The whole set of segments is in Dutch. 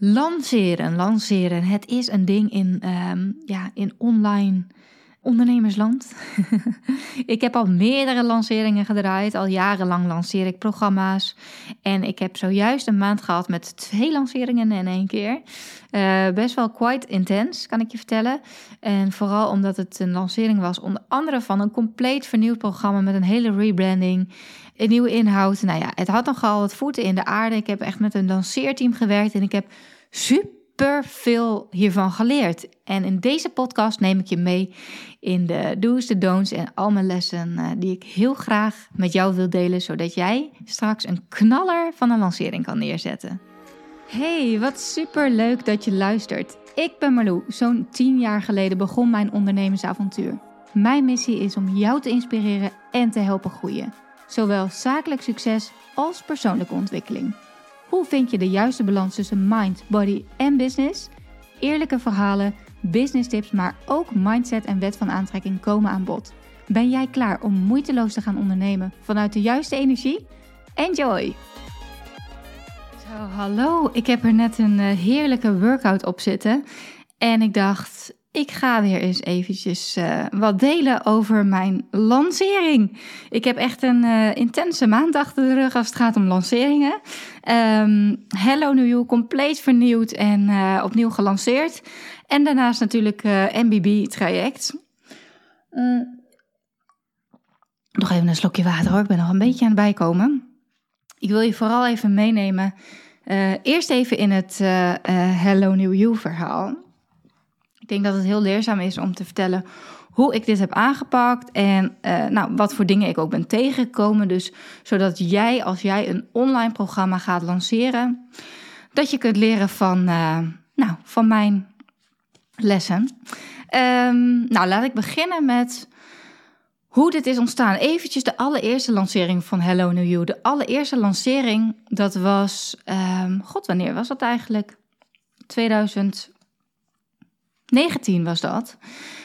Lanceren, lanceren. Het is een ding in, ehm, ja, in online ondernemersland. ik heb al meerdere lanceringen gedraaid. Al jarenlang lanceer ik programma's. En ik heb zojuist een maand gehad met twee lanceringen in één keer. Uh, best wel quite intens, kan ik je vertellen. En vooral omdat het een lancering was, onder andere van een compleet vernieuwd programma met een hele rebranding. Een nieuwe inhoud. Nou ja, het had nogal wat voeten in de aarde. Ik heb echt met een lanceerteam gewerkt en ik heb super veel hiervan geleerd. En in deze podcast neem ik je mee in de do's, de don'ts en al mijn lessen uh, die ik heel graag met jou wil delen, zodat jij straks een knaller van een lancering kan neerzetten. Hey, wat super leuk dat je luistert. Ik ben Marlou. Zo'n 10 jaar geleden begon mijn ondernemersavontuur. Mijn missie is om jou te inspireren en te helpen groeien. Zowel zakelijk succes als persoonlijke ontwikkeling. Hoe vind je de juiste balans tussen mind, body en business? Eerlijke verhalen, business tips, maar ook mindset en wet van aantrekking komen aan bod. Ben jij klaar om moeiteloos te gaan ondernemen vanuit de juiste energie? Enjoy! Zo, hallo. Ik heb er net een eh, heerlijke workout op zitten. En ik dacht, ik ga weer eens eventjes uh, wat delen over mijn lancering. Ik heb echt een uh, intense maand achter de rug als het gaat om lanceringen. Um, Hello New You, compleet vernieuwd en uh, opnieuw gelanceerd. En daarnaast natuurlijk MBB-traject. Mm. Nog even een slokje water hoor, ik ben nog een beetje aan het bijkomen. Ik wil je vooral even meenemen. eerst even in het Hello New You verhaal. Ik denk dat het heel leerzaam is om te vertellen hoe ik dit heb aangepakt en uh, nou, wat voor dingen ik ook ben tegengekomen. Dus zodat jij, als jij een online programma gaat lanceren, dat je kunt leren van, uh, nou, van mijn lessen. Um, nou, laat ik beginnen met hoe dit is ontstaan. Eventjes de allereerste lancering van Hello New You. De allereerste lancering, dat was, um, god, wanneer was dat eigenlijk? 2000. 19 was dat.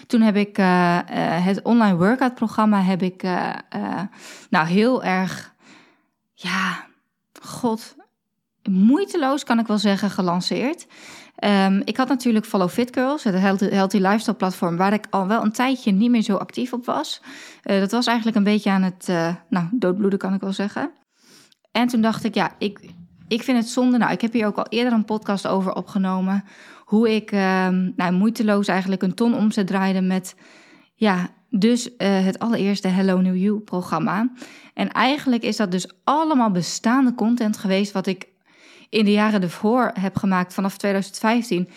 Toen heb ik uh, uh, het online workout programma heb ik uh, nou heel erg ja, god, moeiteloos kan ik wel zeggen gelanceerd. Um, ik had natuurlijk Follow Fit Girls, het healthy lifestyle platform, waar ik al wel een tijdje niet meer zo actief op was. dat was eigenlijk een beetje aan het nou, doodbloeden, kan ik wel zeggen. En toen dacht ik, ja, ik, ik vind het zonde. Nou, ik heb hier ook al eerder een podcast over opgenomen hoe ik uh, nou, moeiteloos eigenlijk een ton omzet draaide met, ja, dus uh, het allereerste Hello New You programma. En eigenlijk is dat dus allemaal bestaande content geweest wat ik in de jaren ervoor heb gemaakt. Vanaf 2015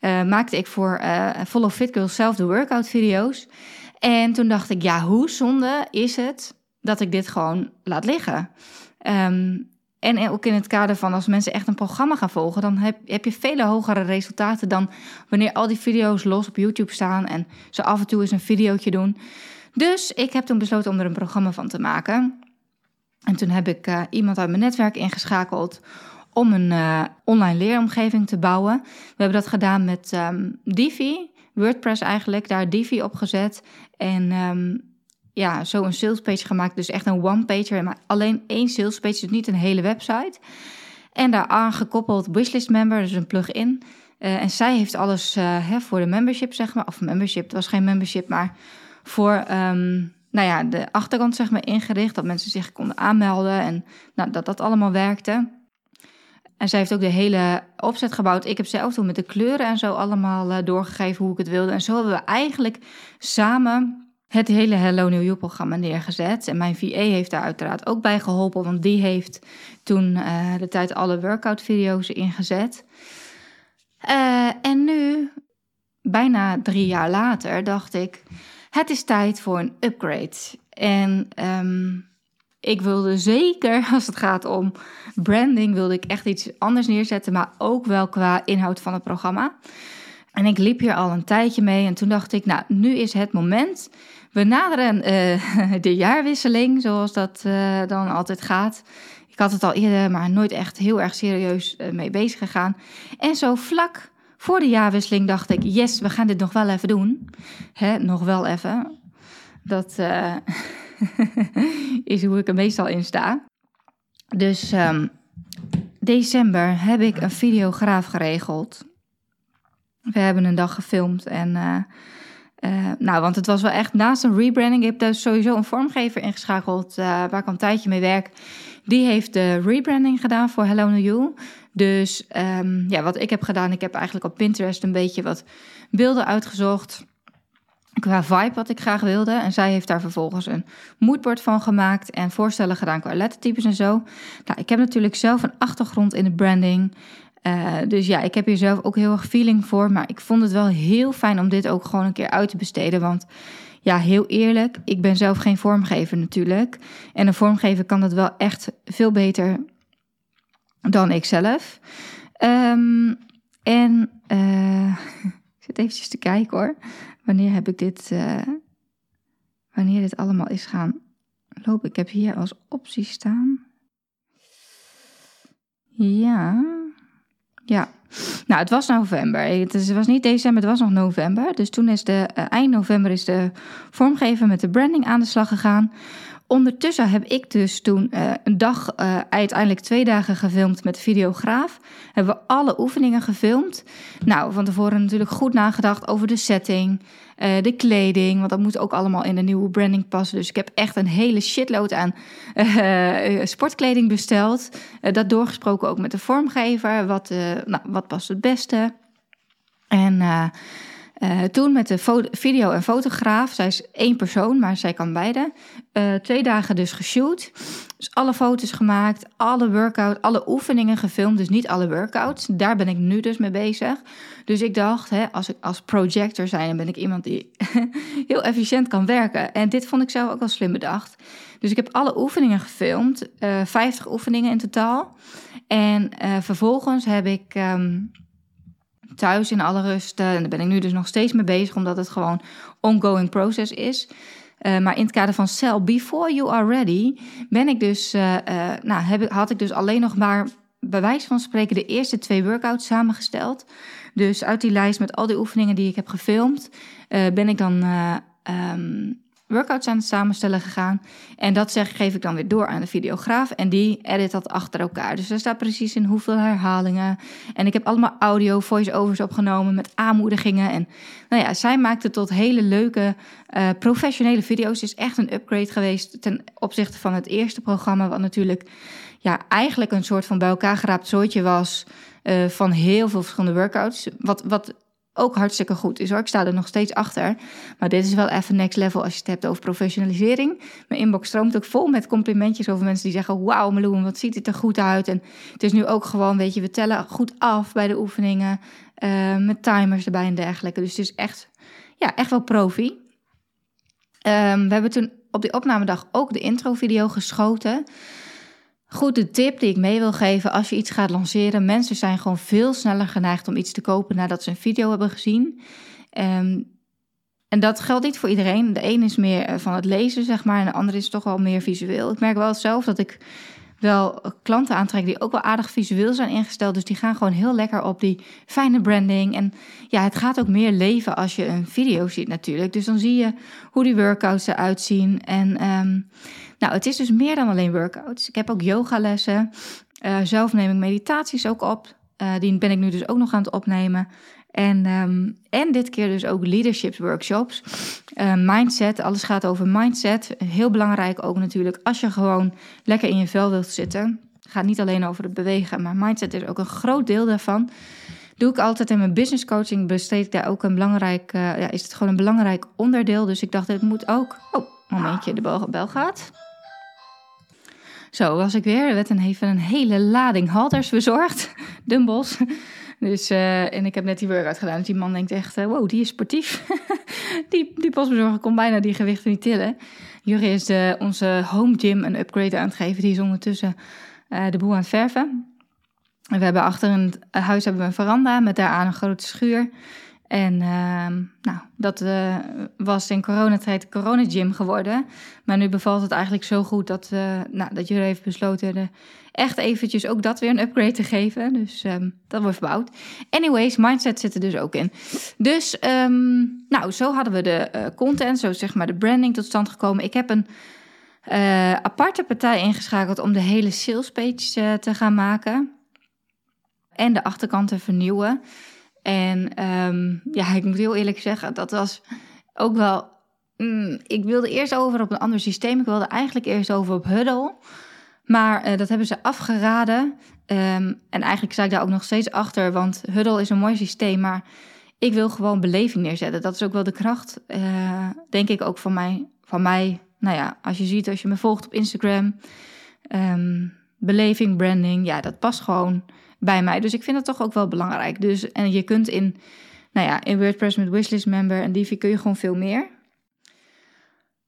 uh, eh, maakte ik voor uh, Follow Fit Girls zelf de workout video's. En toen dacht ik, ja, hoe zonde is het dat ik dit gewoon laat liggen? Um, en ook in het kader van als mensen echt een programma gaan volgen, dan heb, heb je vele hogere resultaten dan wanneer al die video's los op YouTube staan en ze af en toe eens een videootje doen. Dus ik heb toen besloten om er een programma van te maken. En toen heb ik uh, iemand uit mijn netwerk ingeschakeld om een uh, online leeromgeving te bouwen. We hebben dat gedaan met um, Divi, WordPress eigenlijk, daar Divi op gezet. En um, ja, zo een salespage gemaakt. Dus echt een one-pager, maar alleen één salespage, dus niet een hele website. En daar aangekoppeld wishlist member, dus een plugin. Uh, en zij heeft alles uh, hè, voor de membership, zeg maar. Of membership, het was geen membership, maar voor um, nou ja, de achterkant zeg maar, ingericht. Dat mensen zich konden aanmelden en nou, dat dat allemaal werkte. En zij heeft ook de hele opzet gebouwd. Ik heb zelf toen met de kleuren en zo allemaal uh, doorgegeven hoe ik het wilde. En zo hebben we eigenlijk samen het hele Hello New You programma neergezet. En mijn VA heeft daar uiteraard ook bij geholpen, want die heeft toen uh, de tijd alle workout video's ingezet. Uh, en nu, bijna drie jaar later, dacht ik, het is tijd voor een upgrade. En um, ik wilde zeker, als het gaat om branding, wilde ik echt iets anders neerzetten, maar ook wel qua inhoud van het programma. En ik liep hier al een tijdje mee en toen dacht ik, nou, nu is het moment we naderen uh, de jaarwisseling, zoals dat uh, dan altijd gaat. Ik had het al eerder, maar nooit echt heel erg serieus uh, mee bezig gegaan. En zo vlak voor de jaarwisseling dacht ik: yes, we gaan dit nog wel even doen. Hè, nog wel even. Dat is hoe ik er meestal in sta. Dus um, december heb ik een videograaf geregeld. We hebben een dag gefilmd en... uh, nou, want het was wel echt naast een rebranding. Ik heb daar sowieso een vormgever ingeschakeld uh, waar ik al een tijdje mee werk. Die heeft de rebranding gedaan voor Hello New You. Dus um, ja, wat ik heb gedaan, ik heb eigenlijk op Pinterest een beetje wat beelden uitgezocht qua vibe wat ik graag wilde. En zij heeft daar vervolgens een moodboard van gemaakt en voorstellen gedaan qua lettertypes en zo. Nou, ik heb natuurlijk zelf een achtergrond in de branding. Uh, dus ja, ik heb hier zelf ook heel erg feeling voor. Maar ik vond het wel heel fijn om dit ook gewoon een keer uit te besteden. Want ja, heel eerlijk, ik ben zelf geen vormgever natuurlijk. En een vormgever kan dat wel echt veel beter dan ik zelf. Um, en uh, ik zit eventjes te kijken hoor. Wanneer heb ik dit, uh, wanneer dit allemaal is gaan lopen. Ik heb hier als optie staan. Ja, ja. Nou, het was november. Het was niet december, het was nog november. Dus toen is de uh, eind november is de vormgever met de branding aan de slag gegaan. Ondertussen heb ik dus toen uh, een dag, uh, uiteindelijk twee dagen gefilmd met de videograaf. Hebben we alle oefeningen gefilmd. Nou, van tevoren natuurlijk goed nagedacht over de setting, uh, de kleding. Want dat moet ook allemaal in de nieuwe branding passen. Dus ik heb echt een hele shitload aan sportkleding besteld. dat doorgesproken ook met de vormgever. Wat, nou, wat past het beste? En uh, toen met de video en fotograaf. Zij is één persoon, maar zij kan beide. Uh, twee dagen dus geshoot. Dus alle foto's gemaakt, alle workout, alle oefeningen gefilmd. Dus niet alle workouts. Daar ben ik nu dus mee bezig. Dus ik dacht, hè, als ik als projector zijn, dan ben ik iemand die heel efficiënt kan werken. En dit vond ik zelf ook wel slim bedacht. Dus ik heb alle oefeningen gefilmd. Eh, 50 oefeningen in totaal. En vervolgens heb ik. Um, thuis in alle rust. en daar ben ik nu dus nog steeds mee bezig, omdat het gewoon ongoing process is. Uh, maar in het kader van Cell Before You Are Ready ben ik dus, uh, nou, heb, had ik dus alleen nog maar bij wijze van spreken de eerste twee workouts samengesteld. Dus uit die lijst met al die oefeningen die ik heb gefilmd, ben ik dan um, workouts aan het samenstellen gegaan. En dat zeg, geef ik dan weer door aan de videograaf. En die edit dat achter elkaar. Dus er staat precies in hoeveel herhalingen. En ik heb allemaal audio voice-overs opgenomen met aanmoedigingen. En nou ja, zij maakte tot hele leuke uh, professionele video's. Het is echt een upgrade geweest ten opzichte van het eerste programma. Wat natuurlijk ja, eigenlijk een soort van bij elkaar geraapt soortje was. Uh, van heel veel verschillende workouts. Wat, wat ook hartstikke goed is hoor. Ik sta er nog steeds achter. Maar dit is wel even next level als je het hebt over professionalisering. Mijn inbox stroomt ook vol met complimentjes over mensen die zeggen: Wauw, Meloen, wat ziet het er goed uit. En het is nu ook gewoon, weet je, we tellen goed af bij de oefeningen. Uh, met timers erbij en dergelijke. Dus het is echt, ja, echt wel profi. Um, we hebben toen op die opnamedag ook de intro-video geschoten. Goed, de tip die ik mee wil geven als je iets gaat lanceren. Mensen zijn gewoon veel sneller geneigd om iets te kopen nadat ze een video hebben gezien. Um, en dat geldt niet voor iedereen. De een is meer eh, van het lezen, zeg maar, en de ander is toch wel meer visueel. Ik merk wel zelf dat ik wel klanten aantrek die ook wel aardig visueel zijn ingesteld. Dus die gaan gewoon heel lekker op die fijne branding. En ja, het gaat ook meer leven als je een video ziet natuurlijk. Dus dan zie je hoe die workouts eruit zien. En um, nou, het is dus meer dan alleen workouts. Ik heb ook yogalessen. Uh, zelf neem ik meditaties ook op. Uh, die ben ik nu dus ook nog aan het opnemen. En, um, en dit keer dus ook leadership workshops. Uh, mindset, alles gaat over mindset. Heel belangrijk ook natuurlijk als je gewoon lekker in je vel wilt zitten. Het gaat niet alleen over het bewegen, maar mindset is ook een groot deel daarvan. Doe ik altijd in mijn business coaching, besteed ik daar ook een belangrijk, ja, is het gewoon een belangrijk onderdeel. Dus ik dacht, het moet ook. Oh, momentje, de bel gaat. Zo was ik weer. Er werd een, een hele lading halters bezorgd. Dumbbells. Dus, uh, en ik heb net die workout gedaan. Dus die man denkt echt, uh, wow, die is sportief. die, die postbezorger kon bijna die gewichten niet tillen. Jury is de, onze home gym een upgrade aan het geven. Die is ondertussen uh, de boel aan het verven. En we hebben achter het huis hebben we een veranda met daaraan een grote schuur. En uh, nou, dat uh, was in coronatijd de corona-gym geworden. Maar nu bevalt het eigenlijk zo goed dat, uh, nou, dat jullie heeft besloten echt eventjes ook dat weer een upgrade te geven. Dus um, dat wordt verbouwd. Anyways, mindset zit er dus ook in. Dus um, nou, zo hadden we de uh, content, zo zeg maar de branding tot stand gekomen. Ik heb een aparte partij ingeschakeld om de hele salespage te gaan maken. en de achterkant te vernieuwen. En ehm, ja, ik moet heel eerlijk zeggen, dat was ook wel. Mm, ik wilde eerst over op een ander systeem. Ik wilde eigenlijk eerst over op Huddle. Maar uh, dat hebben ze afgeraden. Um, en eigenlijk sta ik daar ook nog steeds achter, want Huddle is een mooi systeem, maar ik wil gewoon beleving neerzetten. Dat is ook wel de kracht, uh, denk ik, ook van mij. Van mij. Nou ja, als je ziet, als je me volgt op Instagram, um, beleving, branding, ja, dat past gewoon bij mij. Dus ik vind het toch ook wel belangrijk. Dus, en je kunt in, nou ja, in WordPress met Wishlist Member en Divi kun je gewoon veel meer.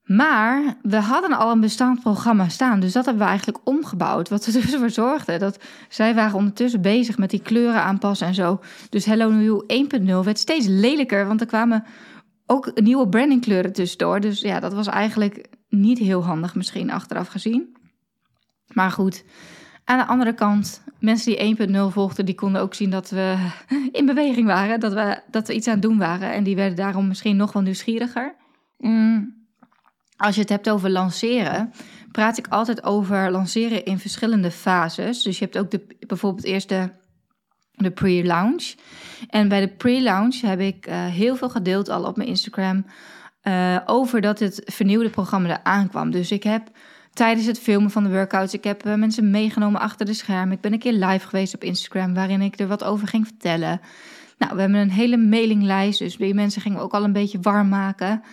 Maar we hadden al een bestaand programma staan, dus dat hebben we eigenlijk omgebouwd. Wat er dus voor zorgde dat zij waren ondertussen bezig met die kleuren aanpassen en zo. Dus Hello New 1.0 werd steeds lelijker, want er kwamen ook nieuwe brandingkleuren tussendoor. Dus ja, dat was eigenlijk niet heel handig misschien achteraf gezien. Maar goed, aan de andere kant, mensen die 1.0 volgden, die konden ook zien dat we in beweging waren, dat we, dat we iets aan het doen waren. En die werden daarom misschien nog wel nieuwsgieriger. Mm. Als je het hebt over lanceren, praat ik altijd over lanceren in verschillende fases. Dus je hebt ook de, bijvoorbeeld eerst de, de pre-launch. En bij de pre-launch heb ik uh, heel veel gedeeld al op mijn Instagram uh, over dat het vernieuwde programma er aankwam. Dus ik heb tijdens het filmen van de workouts, ik heb uh, mensen meegenomen achter de schermen. Ik ben een keer live geweest op Instagram waarin ik er wat over ging vertellen. Nou, we hebben een hele mailinglijst, dus die mensen gingen ook al een beetje warm maken.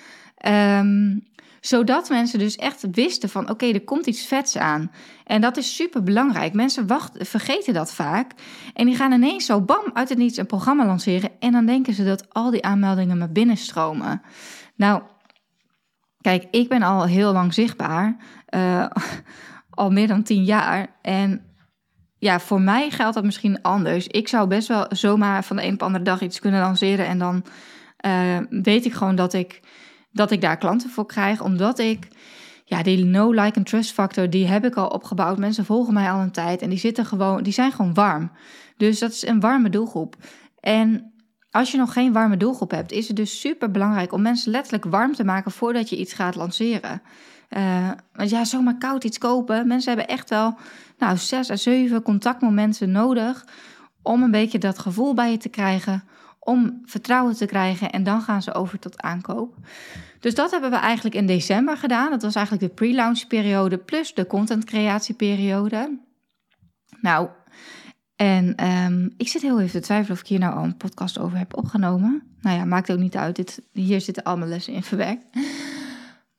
Um, zodat mensen dus echt wisten van oké, er komt iets vets aan. En dat is super belangrijk. Mensen vergeten dat vaak. En die gaan ineens zo bam uit het niets een programma lanceren. En dan denken ze dat al die aanmeldingen maar binnenstromen. Nou, kijk, ik ben al heel lang zichtbaar. Uh, al meer dan tien jaar. En ja, voor mij geldt dat misschien anders. Ik zou best wel zomaar van de een op de andere dag iets kunnen lanceren. En dan uh, weet ik gewoon dat ik dat ik daar klanten voor krijg, omdat ik ja, die no like and trust factor, die heb ik al opgebouwd. Mensen volgen mij al een tijd en die zitten gewoon, die zijn gewoon warm. Dus dat is een warme doelgroep. En als je nog geen warme doelgroep hebt, is het dus super belangrijk om mensen letterlijk warm te maken voordat je iets gaat lanceren. Uh, want ja, zomaar koud iets kopen. Mensen hebben echt wel nou, zes à zeven contactmomenten nodig om een beetje dat gevoel bij je te krijgen om vertrouwen te krijgen en dan gaan ze over tot aankoop. Dus dat hebben we eigenlijk in december gedaan. Dat was eigenlijk de pre-launch periode plus de content creatieperiode. Nou, en um, ik zit heel even te twijfelen of ik hier nou al een podcast over heb opgenomen. Nou ja, maakt ook niet uit. Dit, hier zitten allemaal lessen in verwerkt.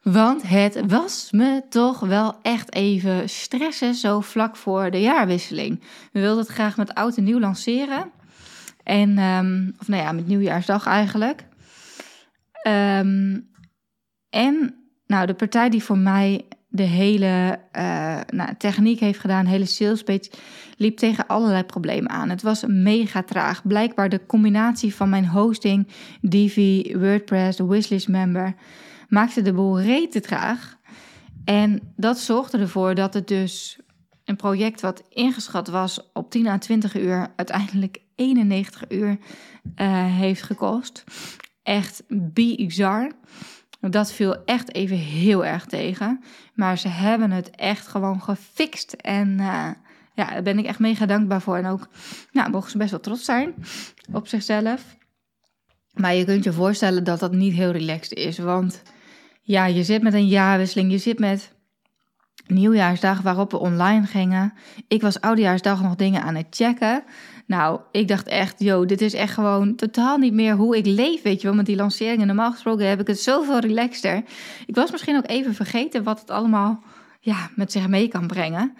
Want het was me toch wel echt even stressen zo vlak voor de jaarwisseling. We wilden het graag met oud en nieuw lanceren. En, um, of nou ja, met nieuwjaarsdag eigenlijk. Um, en nou, de partij die voor mij de hele uh, nou, techniek heeft gedaan, hele sales page, liep tegen allerlei problemen aan. Het was mega traag. Blijkbaar de combinatie van mijn hosting, Divi, WordPress, de wishlist member, maakte de boel rete traag. En dat zorgde ervoor dat het dus een project wat ingeschat was op 10 à 20 uur, uiteindelijk 91 uur uh, heeft gekost. Echt bizar. Dat viel echt even heel erg tegen. Maar ze hebben het echt gewoon gefixt. En uh, ja, daar ben ik echt mega dankbaar voor. En ook, nou, mogen ze best wel trots zijn op zichzelf. Maar je kunt je voorstellen dat dat niet heel relaxed is. Want ja, je zit met een jaarwisseling. Je zit met nieuwjaarsdag waarop we online gingen. Ik was oudejaarsdag nog dingen aan het checken. Nou, ik dacht echt, yo, dit is echt gewoon totaal niet meer hoe ik leef, weet je wel. Met die lanceringen, normaal gesproken heb ik het zoveel relaxter. Ik was misschien ook even vergeten wat het allemaal ja, met zich mee kan brengen.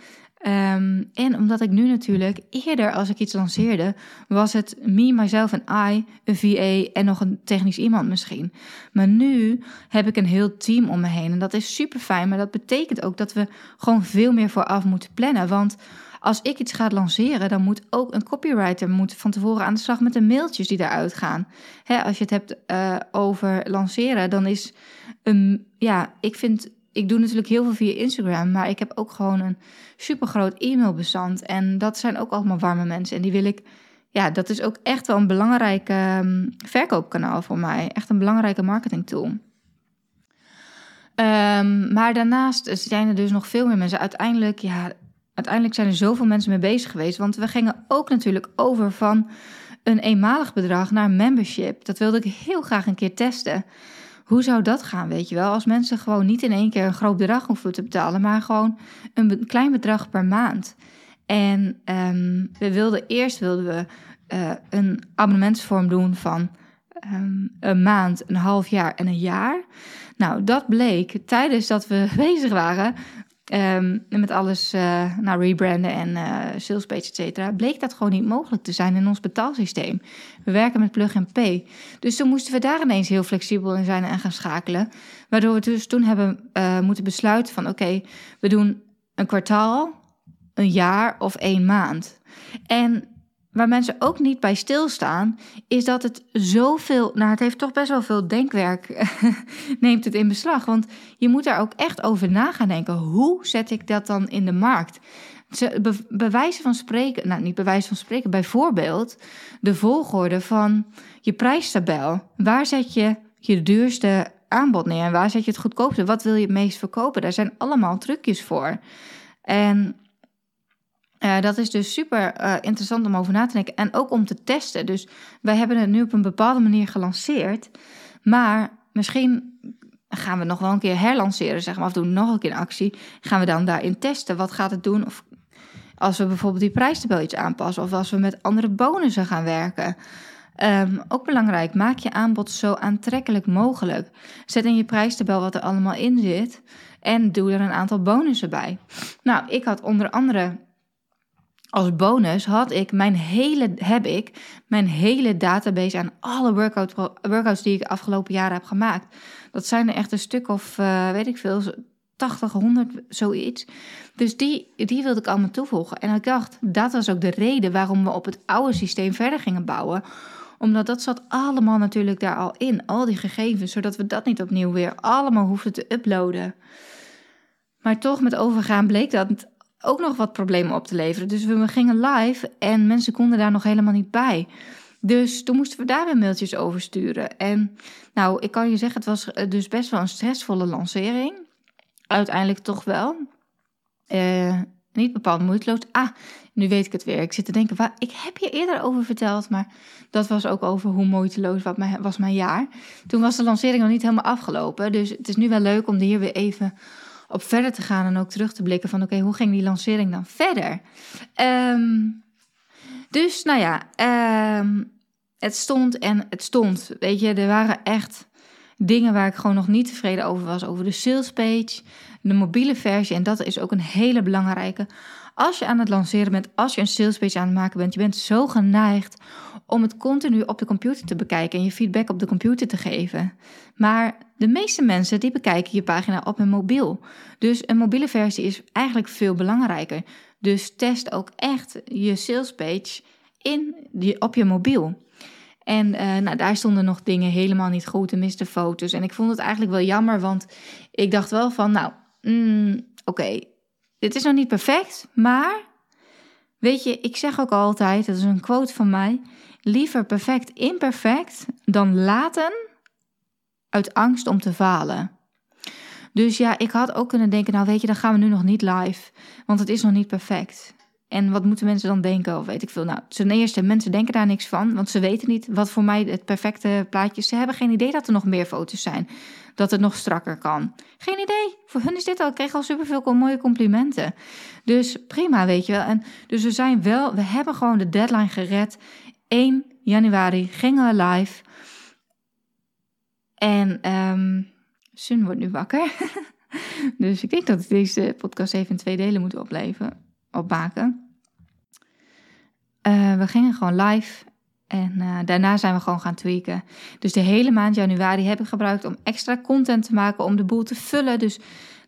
Um, en omdat ik nu natuurlijk eerder als ik iets lanceerde, was het me, myself en I, een VA en nog een technisch iemand misschien. Maar nu heb ik een heel team om me heen en dat is super fijn. Maar dat betekent ook dat we gewoon veel meer vooraf moeten plannen. Want als ik iets ga lanceren, dan moet ook een copywriter moet van tevoren aan de slag met de mailtjes die daaruit gaan. Hè, als je het hebt uh, over lanceren, dan is een, ja, ik vind ik doe natuurlijk heel veel via Instagram, maar ik heb ook gewoon een super groot e-mailbestand. En dat zijn ook allemaal warme mensen. En die wil ik, ja, dat is ook echt wel een belangrijk um, verkoopkanaal voor mij. Echt een belangrijke marketingtool. Um, maar daarnaast zijn er dus nog veel meer mensen. Uiteindelijk, ja, uiteindelijk zijn er zoveel mensen mee bezig geweest. Want we gingen ook natuurlijk over van een eenmalig bedrag naar membership. Dat wilde ik heel graag een keer testen. Hoe zou dat gaan, weet je wel? Als mensen gewoon niet in één keer een groot bedrag hoeven te betalen, maar gewoon een klein bedrag per maand. En um, we wilden eerst wilden we uh, een abonnementsvorm doen van um, een maand, een half jaar en een jaar. Nou, dat bleek tijdens dat we bezig waren um, met alles uh, nou, rebranden en uh, salespage, et cetera, bleek dat gewoon niet mogelijk te zijn in ons betaalsysteem. We werken met plug and pay. Dus toen moesten we daar ineens heel flexibel in zijn en gaan schakelen. Waardoor we dus toen hebben uh, moeten besluiten van oké, we doen een kwartaal, een jaar of één maand. En waar mensen ook niet bij stilstaan, is dat het zoveel, nou het heeft toch best wel veel denkwerk, neemt het in beslag. Want je moet daar ook echt over na gaan denken. Hoe zet ik dat dan in de markt? Be bewijzen van spreken, nou niet bewijzen van spreken, bijvoorbeeld de volgorde van je prijstabel. Waar zet je je duurste aanbod neer en waar zet je het goedkoopste? Wat wil je het meest verkopen? Daar zijn allemaal trucjes voor. En uh, dat is dus super uh, interessant om over na te denken en ook om te testen. Dus wij hebben het nu op een bepaalde manier gelanceerd, maar misschien gaan we nog wel een keer herlanceren, zeg maar, of doen nog een keer een actie. Gaan we dan daarin testen? Wat gaat het doen? Of als we bijvoorbeeld die prijstabel iets aanpassen, of als we met andere bonussen gaan werken. Um, ook belangrijk, maak je aanbod zo aantrekkelijk mogelijk. Zet in je prijstabel wat er allemaal in zit en doe er een aantal bonussen bij. Nou, ik had onder andere als bonus had ik mijn hele, heb ik mijn hele database aan alle workout, workouts die ik de afgelopen jaren heb gemaakt. Dat zijn er echt een stuk of, uh, weet ik veel, 80, 100, zoiets. Dus die, die wilde ik allemaal toevoegen. En ik dacht, dat was ook de reden waarom we op het oude systeem verder gingen bouwen. Omdat dat zat allemaal natuurlijk daar al in, al die gegevens, zodat we dat niet opnieuw weer allemaal hoefden te uploaden. Maar toch met overgaan bleek dat ook nog wat problemen op te leveren. Dus we gingen live en mensen konden daar nog helemaal niet bij. Dus toen moesten we daar weer mailtjes over sturen. En nou, ik kan je zeggen, het was eh, dus best wel een stressvolle lancering. Uiteindelijk toch wel. Uh, niet bepaald moeiteloos. Ah, nu weet ik het weer. Ik zit te denken, ik heb je eerder over verteld, maar dat was ook over hoe moeiteloos wat mijn, was mijn jaar. Toen was de lancering nog niet helemaal afgelopen. Dus het is nu wel leuk om hier weer even op verder te gaan en ook terug te blikken van oké, hoe ging die lancering dan verder? Um, dus nou ja, um, het stond en het stond. Weet je, er waren echt dingen waar ik gewoon nog niet tevreden over was. Over de sales page, de mobiele versie. En dat is ook een hele belangrijke. Als je aan het lanceren bent, als je een sales page aan het maken bent, je bent zo geneigd om het continu op de computer te bekijken en je feedback op de computer te geven. Maar de meeste mensen die bekijken je pagina op hun mobiel. Dus een mobiele versie is eigenlijk veel belangrijker. Dus test ook echt je salespage in op je mobiel. En uh, nou, daar stonden nog dingen helemaal niet goed en miste foto's. En ik vond het eigenlijk wel jammer, want ik dacht wel van, nou, mm, oké, dit is nog niet perfect, maar weet je, ik zeg ook altijd, dat is een quote van mij, liever perfect imperfect dan laten uit angst om te falen. Dus ja, ik had ook kunnen denken, nou weet je, dan gaan we nu nog niet live, want het is nog niet perfect. En wat moeten mensen dan denken? Of weet ik veel. Nou, ten eerste, mensen denken daar niks van, want ze weten niet wat voor mij het perfecte plaatje is. Ze hebben geen idee dat er nog meer foto's zijn, dat het nog strakker kan. Geen idee. Voor hun is dit al. Ik kreeg al superveel mooie complimenten. Dus prima, weet je wel. En dus we zijn wel, we hebben gewoon de deadline gered. 1 januari gingen we live. En um, Sun wordt nu wakker. dus ik denk dat deze podcast even in twee delen moet opleven, opmaken. Uh, we gingen gewoon live en uh, daarna zijn we gewoon gaan tweaken. Dus de hele maand januari heb ik gebruikt om extra content te maken, om de boel te vullen. Dus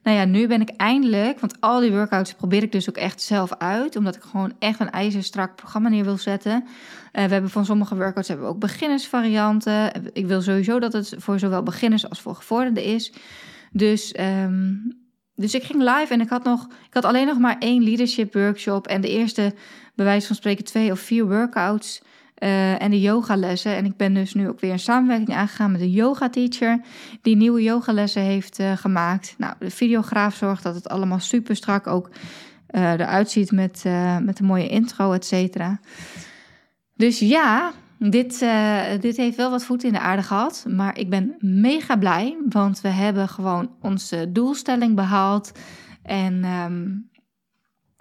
nou ja, nu ben ik eindelijk, want al die workouts probeer ik dus ook echt zelf uit, omdat ik gewoon echt een ijzerstrak programma neer wil zetten. Uh, we hebben van sommige workouts hebben we ook beginnersvarianten. Ik wil sowieso dat het voor zowel beginners als voor gevorderden is. Dus, um, dus ik ging live en ik had, nog, ik had alleen nog maar één leadership workshop en de eerste, bij wijze van spreken, twee of vier workouts. Uh, en de yogalessen. En ik ben dus nu ook weer een samenwerking aangegaan met een yoga teacher die nieuwe yogalessen heeft uh, gemaakt. Nou, de videograaf zorgt dat het allemaal super strak ook eruit ziet met, met een mooie intro, et cetera. Dus ja, dit, dit heeft wel wat voet in de aarde gehad. Maar ik ben mega blij, want we hebben gewoon onze doelstelling behaald. En um,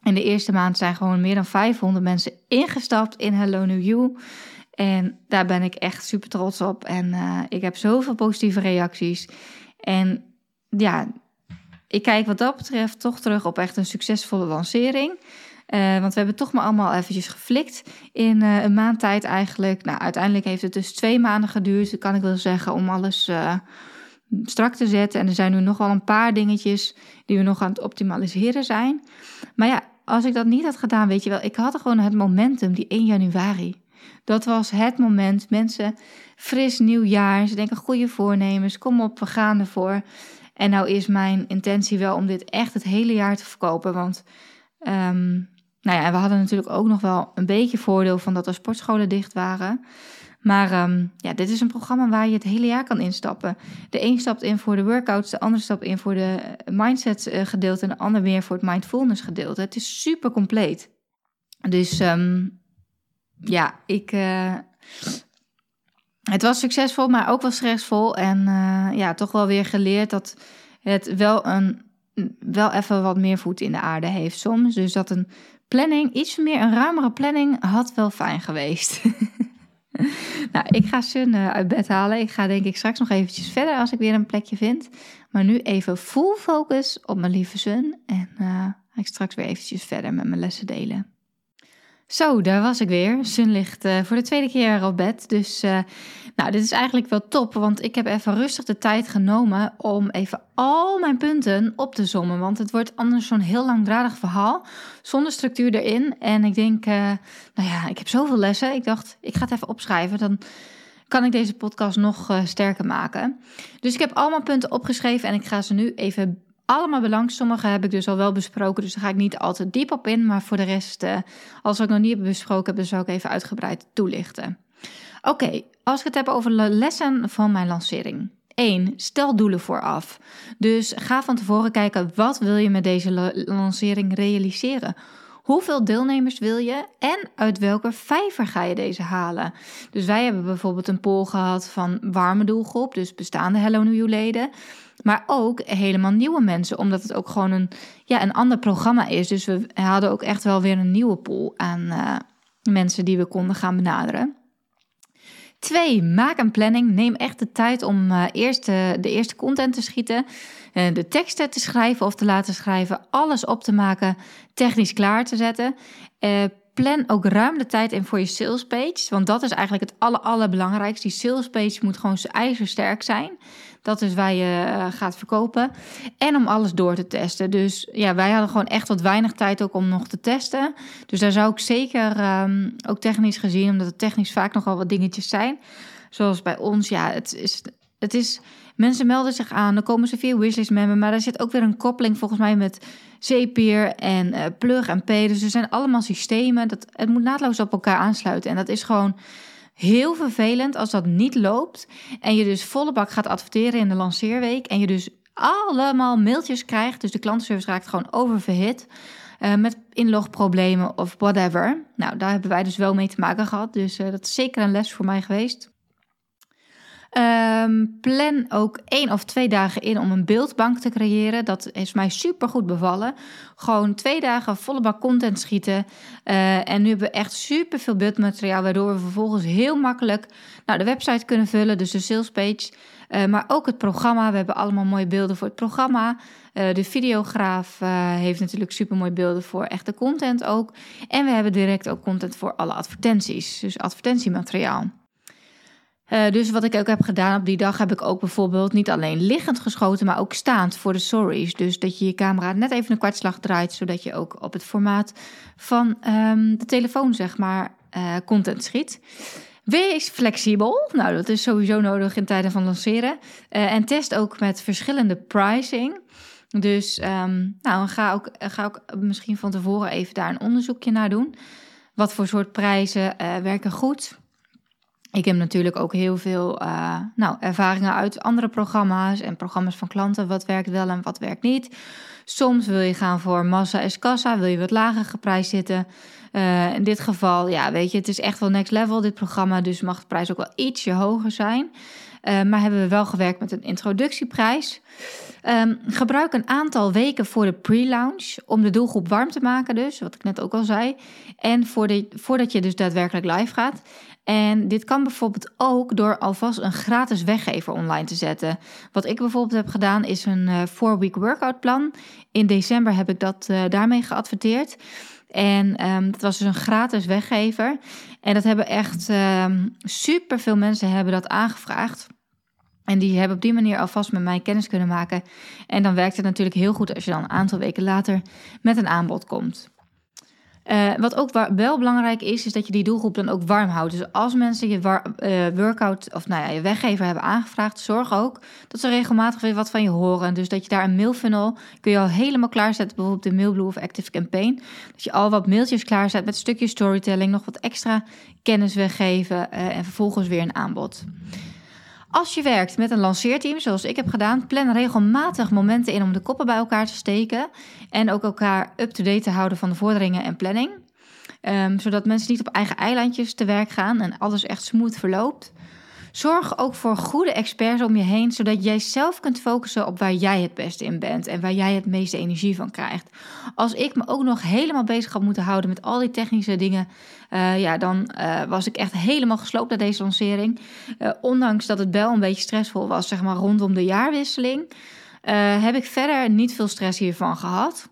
in de eerste maand zijn gewoon meer dan 500 mensen ingestapt in Hello New You. En daar ben ik echt super trots op. En uh, ik heb zoveel positieve reacties. En ja, ik kijk wat dat betreft toch terug op echt een succesvolle lancering. Uh, want we hebben toch maar allemaal eventjes geflikt in uh, een maand tijd eigenlijk. Nou, uiteindelijk heeft het dus twee maanden geduurd, kan ik wel zeggen, om alles strak te zetten. En er zijn nu nog wel een paar dingetjes die we nog aan het optimaliseren zijn. Maar ja, als ik dat niet had gedaan, weet je wel, ik had gewoon het momentum, die 1 januari. Dat was het moment. Mensen, fris nieuwjaar. Ze denken goede voornemens. Kom op, we gaan ervoor. En nou is mijn intentie wel om dit echt het hele jaar te verkopen. Want um, nou ja, we hadden natuurlijk ook nog wel een beetje voordeel van dat er sportscholen dicht waren. Maar um, ja, dit is een programma waar je het hele jaar kan instappen. De een stapt in voor de workouts, de ander stapt in voor de mindset eh, gedeelte en de ander weer voor het mindfulness gedeelte. Het is super compleet. Dus um, ja, ik. Uh, het was succesvol, maar ook wel stressvol. En ja, toch wel weer geleerd dat het wel een wel even wat meer voet in de aarde heeft soms. Dus dat een planning, iets meer een ruimere planning, had wel fijn geweest. nou, ik ga Sun uh, uit bed halen. Ik ga denk ik straks nog eventjes verder als ik weer een plekje vind. Maar nu even full focus op mijn lieve Sun. En uh, ga ik straks weer eventjes verder met mijn lessen delen. Zo, daar was ik weer. Sun ligt uh, voor de tweede keer op bed. Dus uh, nou, dit is eigenlijk wel top, want ik heb even rustig de tijd genomen om even al mijn punten op te sommen. Want het wordt anders zo'n heel langdradig verhaal, zonder structuur erin. En ik denk, uh, nou ja, ik heb zoveel lessen. Ik dacht, ik ga het even opschrijven, dan kan ik deze podcast nog sterker maken. Dus ik heb allemaal punten opgeschreven en ik ga ze nu even allemaal belang. Sommige heb ik dus al wel besproken, dus daar ga ik niet altijd diep op in. Maar voor de rest, uh, als ik nog niet heb besproken heb, dan zal ik even uitgebreid toelichten. Oké, als ik het heb over de lessen van mijn lancering. 1. Stel doelen vooraf. Dus ga van tevoren kijken wat wil je met deze lancering realiseren. Hoeveel deelnemers wil je en uit welke vijver ga je deze halen? Dus wij hebben bijvoorbeeld een poll gehad van warme doelgroep, dus bestaande Hello New You leden. Maar ook helemaal nieuwe mensen, omdat het ook gewoon een, ja, een ander programma is. Dus we hadden ook echt wel weer een nieuwe pool aan uh, mensen die we konden gaan benaderen. Twee, maak een planning. Neem echt de tijd om uh, eerst de, de, eerste content te schieten, de teksten te schrijven of te laten schrijven, alles op te maken, technisch klaar te zetten. Plan ook ruim de tijd in voor je sales page, want dat is eigenlijk het aller, allerbelangrijkste. Die sales page moet gewoon ijzersterk zijn. Dat is waar je uh, gaat verkopen. En om alles door te testen. Dus ja, wij hadden gewoon echt wat weinig tijd ook om nog te testen. Dus daar zou ik zeker, um, ook technisch gezien, omdat het technisch vaak nogal wat dingetjes zijn. Zoals bij ons, ja, het is, het is mensen melden zich aan, dan komen ze via wishlist member, maar daar zit ook weer een koppeling volgens mij met Zapier en uh, Plug en Pay. Dus er zijn allemaal systemen, dat, het moet naadloos op elkaar aansluiten. En dat is gewoon heel vervelend als dat niet loopt en je dus volle bak gaat adverteren in de lanceerweek en je dus allemaal mailtjes krijgt. Dus de klantenservice raakt gewoon oververhit. Uh, met inlogproblemen of whatever. Nou, daar hebben wij dus wel mee te maken gehad. Dus uh, dat is zeker een les voor mij geweest. Um, plan ook één of twee dagen in om een beeldbank te creëren. Dat is mij super goed bevallen. Gewoon twee dagen volle bak content schieten. Uh, en nu hebben we echt super veel beeldmateriaal, waardoor we vervolgens heel makkelijk nou, de website kunnen vullen, dus de salespage. Uh, maar ook het programma. We hebben allemaal mooie beelden voor het programma. Uh, de videograaf heeft natuurlijk super mooie beelden voor echte content ook. En we hebben direct ook content voor alle advertenties, dus advertentiemateriaal. Uh, dus wat ik ook heb gedaan op die dag, heb ik ook bijvoorbeeld niet alleen liggend geschoten, maar ook staand voor de stories. Dus dat je je camera net even een kwartslag draait, zodat je ook op het formaat van um, de telefoon, zeg maar, uh, content schiet. Wees flexibel. Nou, dat is sowieso nodig in tijden van lanceren. Uh, en test ook met verschillende pricing. Dus um, nou, ga ook, ga ook misschien van tevoren even daar een onderzoekje naar doen. Wat voor soort prijzen werken goed? Ik heb natuurlijk ook heel veel uh, nou, ervaringen uit andere programma's en programma's van klanten. Wat werkt wel en wat werkt niet. Soms wil je gaan voor massa es kassa, wil je wat lager geprijsd zitten. Uh, in dit geval, ja, weet je, het is echt wel next level dit programma, dus mag de prijs ook wel ietsje hoger zijn. Uh, maar hebben we wel gewerkt met een introductieprijs. Um, gebruik een aantal weken voor de pre-launch om de doelgroep warm te maken, dus wat ik net ook al zei. En voor de, voordat je dus daadwerkelijk live gaat. En dit kan bijvoorbeeld ook door alvast een gratis weggever online te zetten. Wat ik bijvoorbeeld heb gedaan is een 4-week workout plan. In december heb ik dat uh, daarmee geadverteerd. En um, dat was dus een gratis weggever. En dat hebben echt um, super veel mensen hebben dat aangevraagd. En die hebben op die manier alvast met mij kennis kunnen maken. En dan werkt het natuurlijk heel goed als je dan een aantal weken later met een aanbod komt. Uh, wat ook wel belangrijk is, is dat je die doelgroep dan ook warm houdt. Dus als mensen je uh, workout of nou ja, je weggever hebben aangevraagd, zorg ook dat ze regelmatig weer wat van je horen. Dus dat je daar een mailfunnel kun je al helemaal klaarzetten, bijvoorbeeld de Mailblue of Active Campaign. Dat je al wat mailtjes klaarzet met een stukje storytelling, nog wat extra kennis weggeven uh, en vervolgens weer een aanbod. Als je werkt met een lanceerteam, zoals ik heb gedaan, plan regelmatig momenten in om de koppen bij elkaar te steken. En ook elkaar up-to-date te houden van de vorderingen en planning. Um, zodat mensen niet op eigen eilandjes te werk gaan en alles echt smooth verloopt. Zorg ook voor goede experts om je heen, zodat jij zelf kunt focussen op waar jij het beste in bent en waar jij het meeste energie van krijgt. Als ik me ook nog helemaal bezig had moeten houden met al die technische dingen, uh, ja, dan uh, was ik echt helemaal gesloopt naar deze lancering. Uh, ondanks dat het wel een beetje stressvol was, zeg maar rondom de jaarwisseling, heb ik verder niet veel stress hiervan gehad.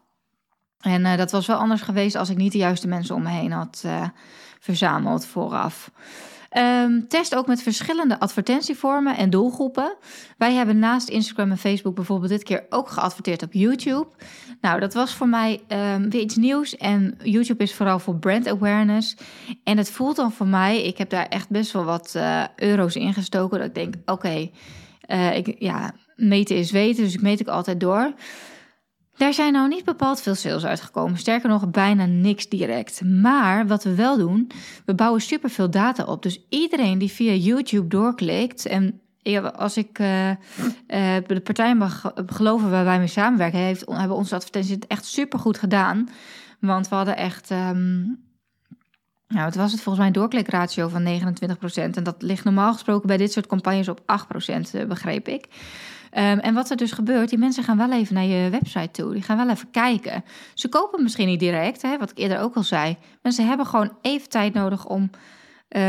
En dat was wel anders geweest als ik niet de juiste mensen om me heen had verzameld vooraf. Um, test ook met verschillende advertentievormen en doelgroepen. Wij hebben naast Instagram en Facebook bijvoorbeeld dit keer ook geadverteerd op YouTube. Nou, dat was voor mij um, weer iets nieuws. En YouTube is vooral voor brand awareness. En het voelt dan voor mij, ik heb daar echt best wel wat uh, euro's in gestoken. Dat ik denk, oké, okay, uh, ik ja, meten is weten, dus ik meet ik altijd door. Daar zijn nou niet bepaald veel sales uitgekomen. Sterker nog, bijna niks direct. Maar wat we wel doen, we bouwen superveel data op. Dus iedereen die via YouTube doorklikt en als ik uh, uh, de partij mag geloven waar wij mee samenwerken, heeft, hebben onze advertenties het echt super goed gedaan. Want we hadden echt. Um, nou, het was het volgens mij een doorklikratio van 29%. En dat ligt normaal gesproken bij dit soort campagnes op 8%, eh, begreep ik. Um, en wat er dus gebeurt, die mensen gaan wel even naar je website toe. Die gaan wel even kijken. Ze kopen misschien niet direct, hè, wat ik eerder ook al zei. Mensen hebben gewoon even tijd nodig om uh,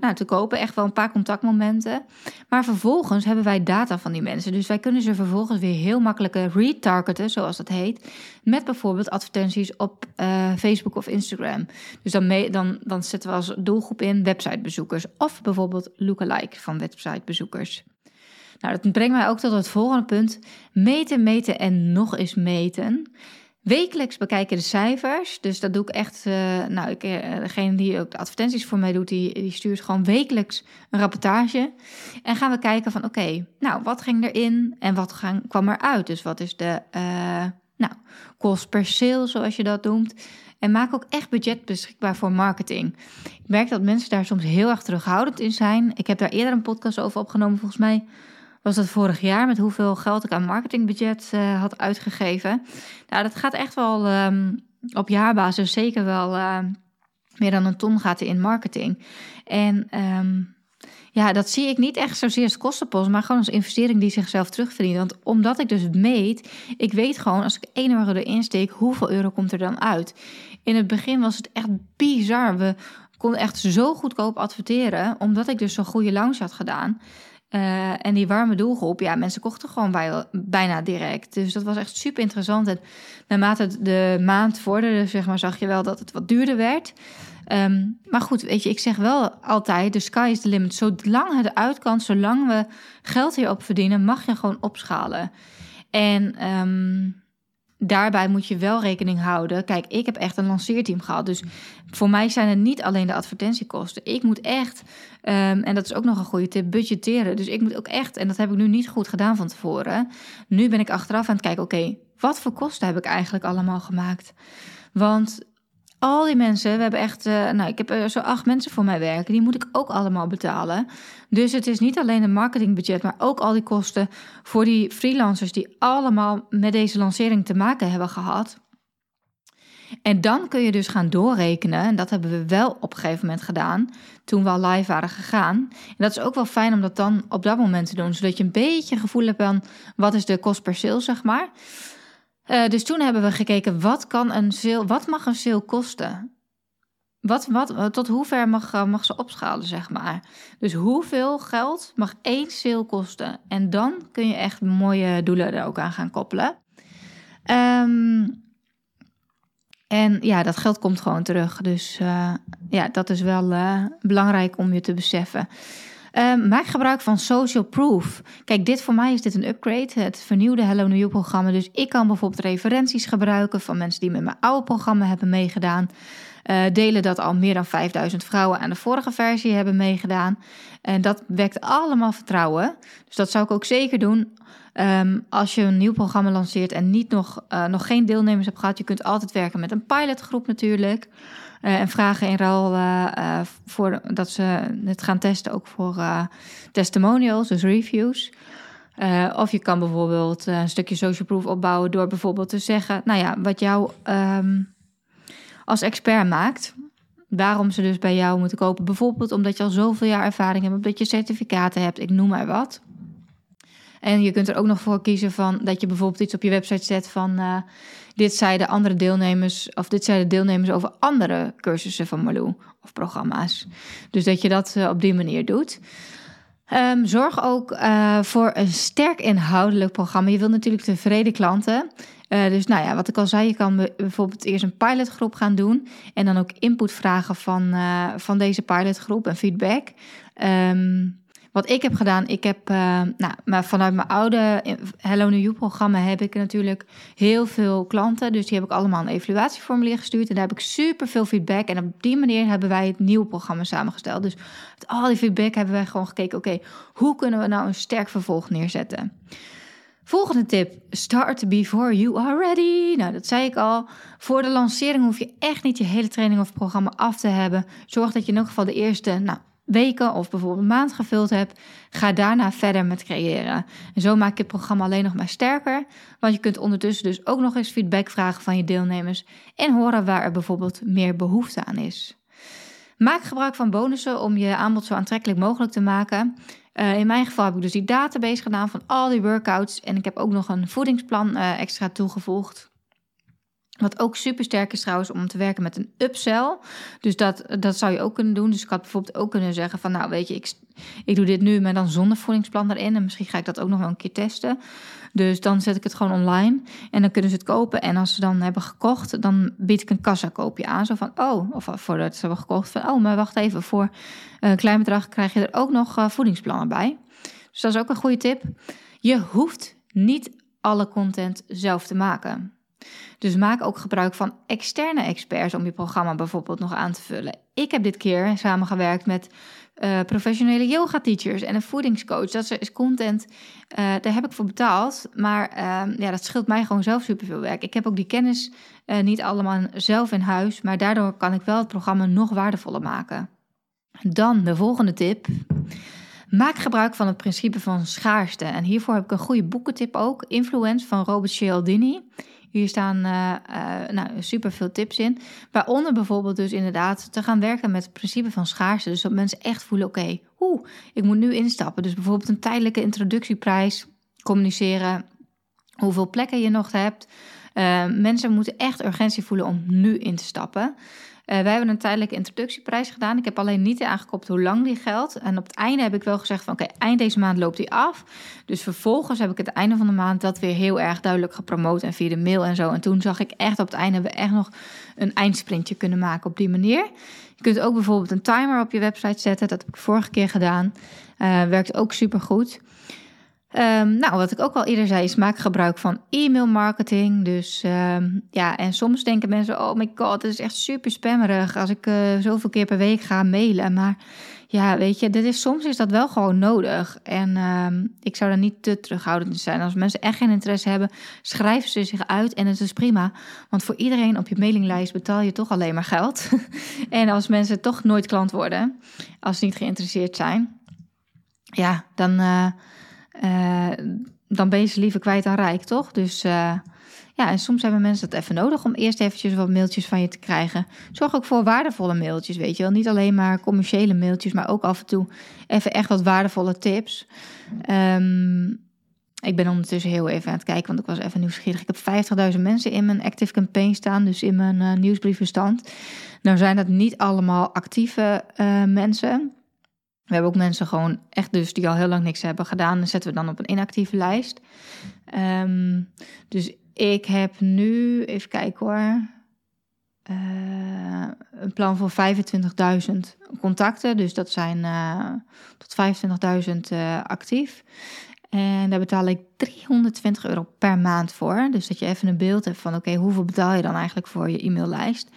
nou, te kopen. Echt wel een paar contactmomenten. Maar vervolgens hebben wij data van die mensen. Dus wij kunnen ze vervolgens weer heel makkelijk retargeten, zoals dat heet. Met bijvoorbeeld advertenties op uh, Facebook of Instagram. Dus dan, dan, dan zetten we als doelgroep in websitebezoekers. Of bijvoorbeeld lookalike van websitebezoekers. Nou, dat brengt mij ook tot het volgende punt. Meten, meten en nog eens meten. Wekelijks bekijken de cijfers. Dus dat doe ik echt. Uh, nou, ik, uh, degene die ook de advertenties voor mij doet, die, die stuurt gewoon wekelijks een rapportage. En gaan we kijken van oké, nou, wat ging erin en wat gaan, kwam eruit? Dus wat is de uh, nou, kost per sale, zoals je dat noemt. En maak ook echt budget beschikbaar voor marketing. Ik merk dat mensen daar soms heel erg terughoudend in zijn. Ik heb daar eerder een podcast over opgenomen, volgens mij was dat vorig jaar met hoeveel geld ik aan marketingbudget uh, had uitgegeven. Nou, dat gaat echt wel um, op jaarbasis zeker wel uh, meer dan een ton gaat in marketing. En um, ja, dat zie ik niet echt zozeer als kostenpost, maar gewoon als investering die zichzelf terugverdient. Want omdat ik dus meet, ik weet gewoon als ik 1 euro erin steek, hoeveel euro komt er dan uit. In het begin was het echt bizar. We konden echt zo goedkoop adverteren, omdat ik dus zo'n goede launch had gedaan. Uh, en die warme doelgroep, ja, mensen kochten gewoon bij, bijna direct. Dus dat was echt super interessant. En naarmate de maand vorderde, zeg maar, zag je wel dat het wat duurder werd. Um, maar goed, weet je, ik zeg wel altijd: de sky is the limit. Zolang het uit kan, zolang we geld hierop verdienen, mag je gewoon opschalen. En um, daarbij moet je wel rekening houden. Kijk, ik heb echt een lanceerteam gehad. Dus voor mij zijn het niet alleen de advertentiekosten. Ik moet echt, um, en dat is ook nog een goede tip, budgetteren. Dus ik moet ook echt, en dat heb ik nu niet goed gedaan van tevoren. Nu ben ik achteraf aan het kijken, oké, wat voor kosten heb ik eigenlijk allemaal gemaakt? Want al die mensen, we hebben echt, uh, nou, ik heb uh, zo acht mensen voor mij werken, die moet ik ook allemaal betalen. Dus het is niet alleen een marketingbudget, maar ook al die kosten voor die freelancers die allemaal met deze lancering te maken hebben gehad. En dan kun je dus gaan doorrekenen, en dat hebben we wel op een gegeven moment gedaan, toen we al live waren gegaan. En dat is ook wel fijn om dat dan op dat moment te doen, zodat je een beetje gevoel hebt van wat is de kost per sale, zeg maar. Uh, dus toen hebben we gekeken, wat, kan een sale, wat mag een sale kosten? Wat, wat, tot hoever mag, eh, mag ze opschalen, zeg maar. Dus hoeveel geld mag één sale kosten? En dan kun je echt mooie doelen er ook aan gaan koppelen. Um, en ja, dat geld komt gewoon terug. Dus uh, ja, dat is wel belangrijk om je te beseffen. Uh, maak gebruik van social proof. Kijk, dit voor mij is dit een upgrade, het vernieuwde Hello New programma. Dus ik kan bijvoorbeeld referenties gebruiken van mensen die met mijn oude programma hebben meegedaan. Uh, delen dat al meer dan 5000 vrouwen aan de vorige versie hebben meegedaan. En dat wekt allemaal vertrouwen. Dus dat zou ik ook zeker doen. Um, als je een nieuw programma lanceert en niet nog, uh, nog geen deelnemers hebt gehad, je kunt altijd werken met een pilotgroep natuurlijk. Uh, en vragen in ruil uh, voor dat ze het gaan testen ook voor testimonials, dus reviews. of je kan bijvoorbeeld een stukje social proof opbouwen door bijvoorbeeld te zeggen, nou ja, wat jou um, als expert maakt. Waarom ze dus bij jou moeten kopen. Bijvoorbeeld omdat je al zoveel jaar ervaring hebt, omdat je certificaten hebt, ik noem maar wat. En je kunt er ook nog voor kiezen van dat je bijvoorbeeld iets op je website zet van dit zeiden andere deelnemers of dit zeiden deelnemers over andere cursussen van Malou of programma's. Dus dat je dat uh, op die manier doet. Um, zorg ook uh, voor een sterk inhoudelijk programma. Je wilt natuurlijk tevreden klanten. Uh, dus nou ja, wat ik al zei, je kan bijvoorbeeld eerst een pilotgroep gaan doen. En dan ook input vragen van, van deze pilotgroep en feedback. Um, wat ik heb gedaan, ik heb, uh, nou, maar vanuit mijn oude Hello New You programma heb ik natuurlijk heel veel klanten. Dus die heb ik allemaal een evaluatieformulier gestuurd. En daar heb ik super veel feedback. En op die manier hebben wij het nieuwe programma samengesteld. Dus met al die feedback hebben wij gewoon gekeken, oké, hoe kunnen we nou een sterk vervolg neerzetten? Volgende tip: start before you are ready. Nou, dat zei ik al. Voor de lancering hoef je echt niet je hele training of programma af te hebben. Zorg dat je in elk geval de eerste nou, weken of bijvoorbeeld een maand gevuld hebt, ga daarna verder met creëren. En zo maak je het programma alleen nog maar sterker, want je kunt ondertussen dus ook nog eens feedback vragen van je deelnemers en horen waar er bijvoorbeeld meer behoefte aan is. Maak gebruik van bonussen om je aanbod zo aantrekkelijk mogelijk te maken. Uh, in mijn geval heb ik dus die database gedaan van al die workouts en ik heb ook nog een voedingsplan uh, extra toegevoegd. Wat ook super sterk is trouwens om te werken met een upsell. Dus dat, dat zou je ook kunnen doen. Dus ik had bijvoorbeeld ook kunnen zeggen van nou weet je, ik, ik doe dit nu, maar dan zonder voedingsplan erin. En misschien ga ik dat ook nog wel een keer testen. Dus dan zet ik het gewoon online en dan kunnen ze het kopen. En als ze dan hebben gekocht, dan bied ik een kassakoopje aan. Zo van, oh, of voordat ze hebben gekocht, van, oh, maar wacht even, voor een klein bedrag krijg je er ook nog uh, voedingsplannen bij. Dus dat is ook een goede tip. Je hoeft niet alle content zelf te maken. Dus maak ook gebruik van externe experts om je programma bijvoorbeeld nog aan te vullen. Ik heb dit keer samengewerkt met uh, professionele yoga teachers en een voedingscoach. Dat is content, uh, daar heb ik voor betaald. Maar uh, ja, dat scheelt mij gewoon zelf superveel werk. Ik heb ook die kennis eh, niet allemaal zelf in huis, maar daardoor kan ik wel het programma nog waardevoller maken. Dan de volgende tip. Maak gebruik van het principe van schaarste. En hiervoor heb ik een goede boekentip ook. Influence van Robert Cialdini. Hier staan uh, nou, super veel tips in. Waaronder bijvoorbeeld dus inderdaad te gaan werken met het principe van schaarste. Dus dat mensen echt voelen, oké, okay, ik moet nu instappen. Dus bijvoorbeeld een tijdelijke introductieprijs communiceren. Hoeveel plekken je nog hebt. Uh, mensen moeten echt urgentie voelen om nu in te stappen. Uh, wij hebben een tijdelijke introductieprijs gedaan. Ik heb alleen niet aangekoppeld hoe lang die geldt. En op het einde heb ik wel gezegd van oké, eind deze maand loopt die af. Dus vervolgens heb ik het einde van de maand dat weer heel erg duidelijk gepromoot en via de mail en zo. En toen zag ik echt op het einde hebben we echt nog een eindsprintje kunnen maken op die manier. Je kunt ook bijvoorbeeld een timer op je website zetten. Dat heb ik vorige keer gedaan. Uh, werkt ook super goed. Um, nou, wat ik ook al eerder zei, is maak gebruik van e-mail marketing. Dus um, ja, en soms denken mensen: oh my god, het is echt super spammerig als ik uh, zoveel keer per week ga mailen. Maar ja, weet je, is, soms is dat wel gewoon nodig. En ehm, ik zou daar niet te terughoudend zijn. Als mensen echt geen interesse hebben, schrijven ze zich uit en het is prima. Want voor iedereen op je mailinglijst betaal je toch alleen maar geld. en als mensen toch nooit klant worden, als ze niet geïnteresseerd zijn, ja, dan, uh, uh, dan ben je ze liever kwijt dan rijk, toch? Dus uh, ja, en soms hebben mensen dat even nodig om eerst eventjes wat mailtjes van je te krijgen. Zorg ook voor waardevolle mailtjes, weet je wel. Niet alleen maar commerciële mailtjes, maar ook af en toe even echt wat waardevolle tips. Um, ik ben ondertussen heel even aan het kijken, want ik was even nieuwsgierig. Ik heb 50.000 mensen in mijn Active Campaign staan, dus in mijn uh, nieuwsbriefbestand. Nou zijn dat niet allemaal actieve mensen. We hebben ook mensen gewoon echt dus die al heel lang niks hebben gedaan. Dan zetten we dan op een inactieve lijst. Um, dus ik heb nu, even kijken hoor, uh, een plan voor 25.000 contacten. Dus dat zijn uh, tot 25.000 uh, actief. En daar betaal ik 320 euro per maand voor. Dus dat je even een beeld hebt van: oké, hoeveel betaal je dan eigenlijk voor je e-maillijst?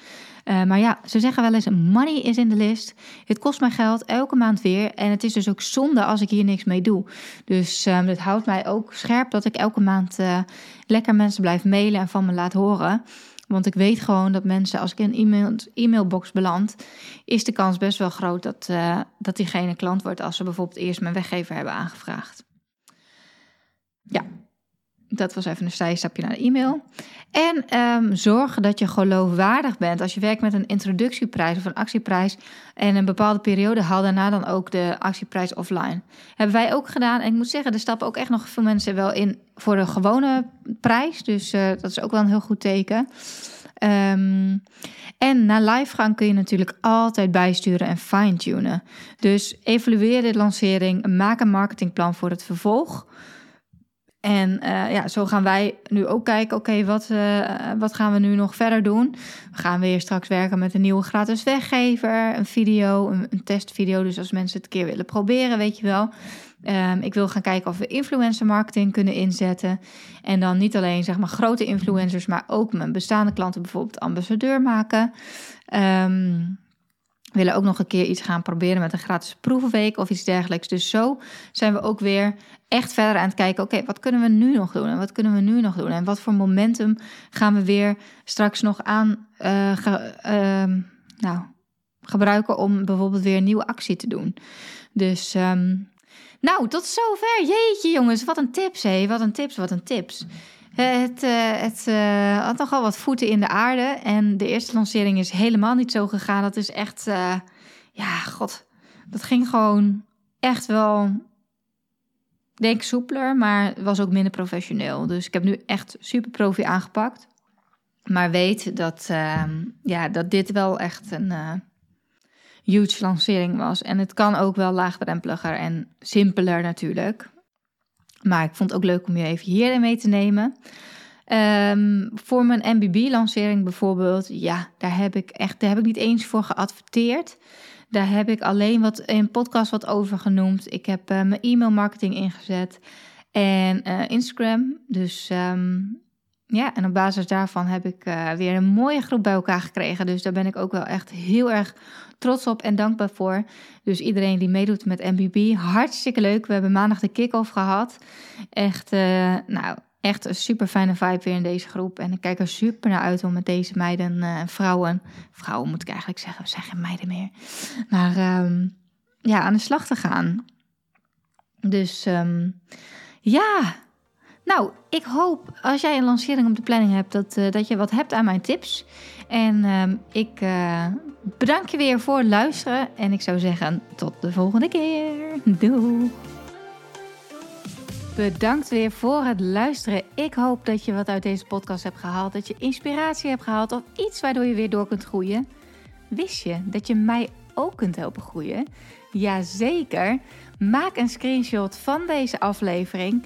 Uh, maar ja, ze zeggen wel eens: money is in de list. Het kost mij geld elke maand weer. En het is dus ook zonde als ik hier niks mee doe. Dus um, het houdt mij ook scherp dat ik elke maand uh, lekker mensen blijf mailen en van me laat horen. Want ik weet gewoon dat mensen, als ik in een e-mail, e-mailbox beland, is de kans best wel groot dat, uh, dat diegene klant wordt als ze bijvoorbeeld eerst mijn weggever hebben aangevraagd. Dat was even een zijstapje naar de e-mail. En um, zorg dat je geloofwaardig bent. Als je werkt met een introductieprijs of een actieprijs en een bepaalde periode, haal daarna dan ook de actieprijs offline. Hebben wij ook gedaan. En ik moet zeggen, er stappen ook echt nog veel mensen wel in voor de gewone prijs. Dus uh, dat is ook wel een heel goed teken. Um, en na live gaan kun je natuurlijk altijd bijsturen en fine-tunen. Dus evalueer de lancering, maak een marketingplan voor het vervolg. En uh, ja, zo gaan wij nu ook kijken, oké, wat, uh, wat gaan we nu nog verder doen? We gaan weer straks werken met een nieuwe gratis weggever, een video, een, een testvideo. Dus als mensen het een keer willen proberen, weet je wel. Um, ik wil gaan kijken of we influencer marketing kunnen inzetten. En dan niet alleen zeg maar grote influencers, maar ook mijn bestaande klanten bijvoorbeeld ambassadeur maken. Um, willen ook nog een keer iets gaan proberen met een gratis proevenweek of iets dergelijks. Dus zo zijn we ook weer echt verder aan het kijken. Oké, wat kunnen we nu nog doen? En wat kunnen we nu nog doen? En wat voor momentum gaan we weer straks nog aan ge, uh, nou, gebruiken om bijvoorbeeld weer een nieuwe actie te doen? Dus, um, nou, tot zover. Jeetje, jongens, wat een tips, hé. Wat een tips, wat een tips. Het, uh, het uh, had nogal wat voeten in de aarde. En de eerste lancering is helemaal niet zo gegaan. Dat is echt, uh, ja, god. Dat ging gewoon echt wel, denk soepeler, maar was ook minder professioneel. Dus ik heb nu echt super profi aangepakt. Maar weet dat, ehm, ja, dat dit wel echt een huge lancering was. En het kan ook wel laagdrempeliger en simpeler natuurlijk. Maar ik vond het ook leuk om je even hierin mee te nemen. Um, voor mijn MBB-lancering bijvoorbeeld, ja, daar heb ik echt, daar heb ik niet eens voor geadverteerd. Daar heb ik alleen wat in podcast wat over genoemd. Ik heb uh, mijn e-mail marketing ingezet en uh, Instagram. Dus um, ja, en op basis daarvan heb ik uh, weer een mooie groep bij elkaar gekregen. Dus daar ben ik ook wel echt heel erg trots op en dankbaar voor. Dus iedereen die meedoet met MBB, hartstikke leuk. We hebben maandag de kick-off gehad. Echt, uh, nou, echt een super fijne vibe weer in deze groep. En ik kijk er super naar uit om met deze meiden en uh, vrouwen... Vrouwen moet ik eigenlijk zeggen, we zijn geen meiden meer. Maar um, ja, aan de slag te gaan. Dus um, ja... Nou, ik hoop als jij een lancering op de planning hebt, dat, uh, dat je wat hebt aan mijn tips. En uh, ik uh, bedank je weer voor het luisteren. En ik zou zeggen, tot de volgende keer. Doei! Bedankt weer voor het luisteren. Ik hoop dat je wat uit deze podcast hebt gehaald. Dat je inspiratie hebt gehaald of iets waardoor je weer door kunt groeien. Wist je dat je mij ook kunt helpen groeien? Jazeker. Maak een screenshot van deze aflevering